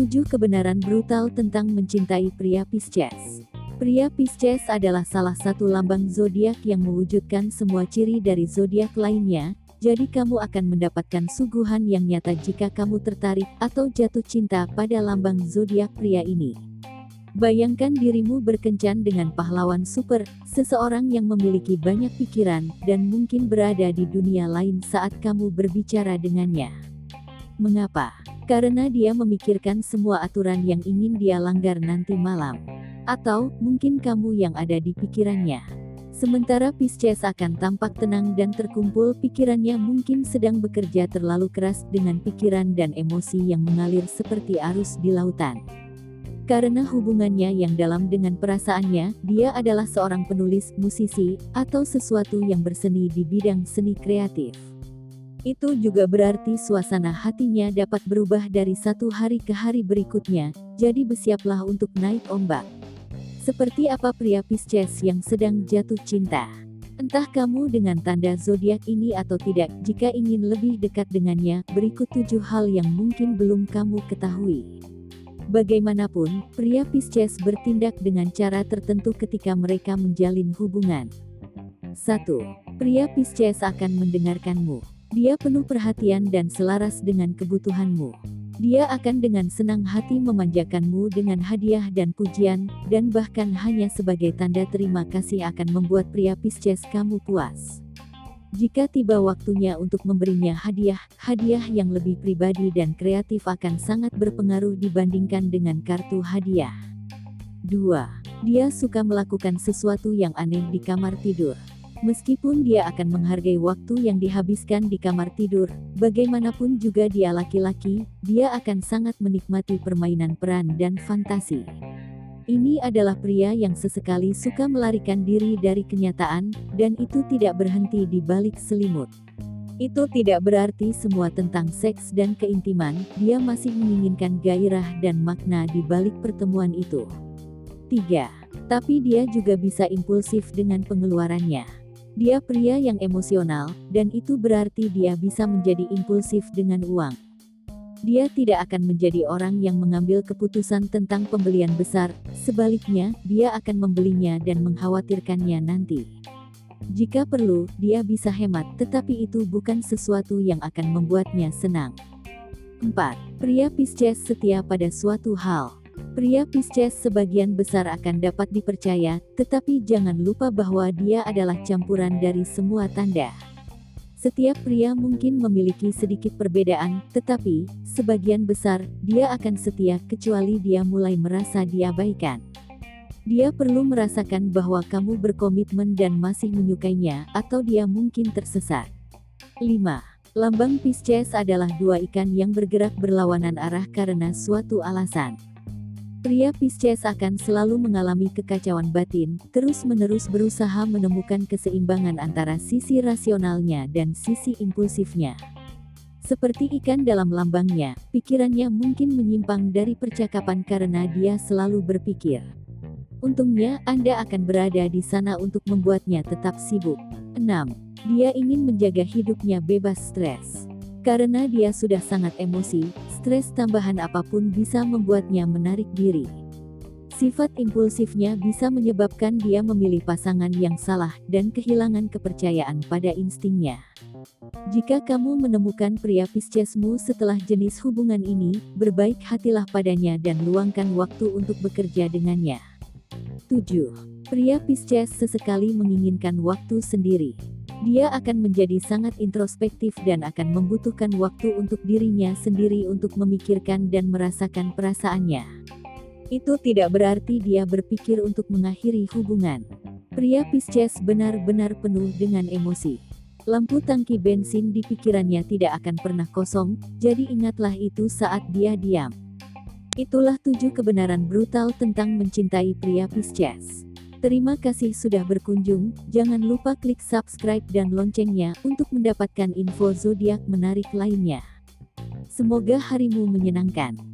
Tujuh kebenaran brutal tentang mencintai pria Pisces. Pria Pisces adalah salah satu lambang zodiak yang mewujudkan semua ciri dari zodiak lainnya, jadi kamu akan mendapatkan suguhan yang nyata jika kamu tertarik atau jatuh cinta pada lambang zodiak pria ini. Bayangkan dirimu berkencan dengan pahlawan super, seseorang yang memiliki banyak pikiran dan mungkin berada di dunia lain saat kamu berbicara dengannya. Mengapa? Karena dia memikirkan semua aturan yang ingin dia langgar nanti malam. Atau, mungkin kamu yang ada di pikirannya. Sementara Pisces akan tampak tenang dan terkumpul pikirannya mungkin sedang bekerja terlalu keras dengan pikiran dan emosi yang mengalir seperti arus di lautan. Karena hubungannya yang dalam dengan perasaannya, dia adalah seorang penulis, musisi, atau sesuatu yang berseni di bidang seni kreatif. Itu juga berarti suasana hatinya dapat berubah dari satu hari ke hari berikutnya, jadi bersiaplah untuk naik ombak. Seperti apa pria Pisces yang sedang jatuh cinta? Entah kamu dengan tanda zodiak ini atau tidak, jika ingin lebih dekat dengannya, berikut tujuh hal yang mungkin belum kamu ketahui. Bagaimanapun, pria Pisces bertindak dengan cara tertentu ketika mereka menjalin hubungan. 1. Pria Pisces akan mendengarkanmu. Dia penuh perhatian dan selaras dengan kebutuhanmu. Dia akan dengan senang hati memanjakanmu dengan hadiah dan pujian, dan bahkan hanya sebagai tanda terima kasih akan membuat pria Pisces kamu puas. Jika tiba waktunya untuk memberinya hadiah, hadiah yang lebih pribadi dan kreatif akan sangat berpengaruh dibandingkan dengan kartu hadiah. 2. Dia suka melakukan sesuatu yang aneh di kamar tidur. Meskipun dia akan menghargai waktu yang dihabiskan di kamar tidur, bagaimanapun juga dia laki-laki, dia akan sangat menikmati permainan peran dan fantasi. Ini adalah pria yang sesekali suka melarikan diri dari kenyataan, dan itu tidak berhenti di balik selimut. Itu tidak berarti semua tentang seks dan keintiman, dia masih menginginkan gairah dan makna di balik pertemuan itu. 3. Tapi dia juga bisa impulsif dengan pengeluarannya. Dia pria yang emosional, dan itu berarti dia bisa menjadi impulsif dengan uang. Dia tidak akan menjadi orang yang mengambil keputusan tentang pembelian besar, sebaliknya, dia akan membelinya dan mengkhawatirkannya nanti. Jika perlu, dia bisa hemat, tetapi itu bukan sesuatu yang akan membuatnya senang. 4. Pria Pisces setia pada suatu hal. Pria Pisces sebagian besar akan dapat dipercaya, tetapi jangan lupa bahwa dia adalah campuran dari semua tanda. Setiap pria mungkin memiliki sedikit perbedaan, tetapi, sebagian besar, dia akan setia kecuali dia mulai merasa diabaikan. Dia perlu merasakan bahwa kamu berkomitmen dan masih menyukainya, atau dia mungkin tersesat. 5. Lambang Pisces adalah dua ikan yang bergerak berlawanan arah karena suatu alasan. Pria Pisces akan selalu mengalami kekacauan batin, terus-menerus berusaha menemukan keseimbangan antara sisi rasionalnya dan sisi impulsifnya. Seperti ikan dalam lambangnya, pikirannya mungkin menyimpang dari percakapan karena dia selalu berpikir. Untungnya, Anda akan berada di sana untuk membuatnya tetap sibuk. 6. Dia ingin menjaga hidupnya bebas stres. Karena dia sudah sangat emosi, stres tambahan apa pun bisa membuatnya menarik diri. Sifat impulsifnya bisa menyebabkan dia memilih pasangan yang salah dan kehilangan kepercayaan pada instingnya. Jika kamu menemukan pria Piscesmu setelah jenis hubungan ini, berbaik hatilah padanya dan luangkan waktu untuk bekerja dengannya. 7. Pria Pisces sesekali menginginkan waktu sendiri. Dia akan menjadi sangat introspektif dan akan membutuhkan waktu untuk dirinya sendiri untuk memikirkan dan merasakan perasaannya. Itu tidak berarti dia berpikir untuk mengakhiri hubungan. Pria Pisces benar-benar penuh dengan emosi. Lampu tangki bensin di pikirannya tidak akan pernah kosong, jadi ingatlah itu saat dia diam. Itulah tujuh kebenaran brutal tentang mencintai pria Pisces. Terima kasih sudah berkunjung, jangan lupa klik subscribe dan loncengnya untuk mendapatkan info zodiak menarik lainnya. Semoga harimu menyenangkan.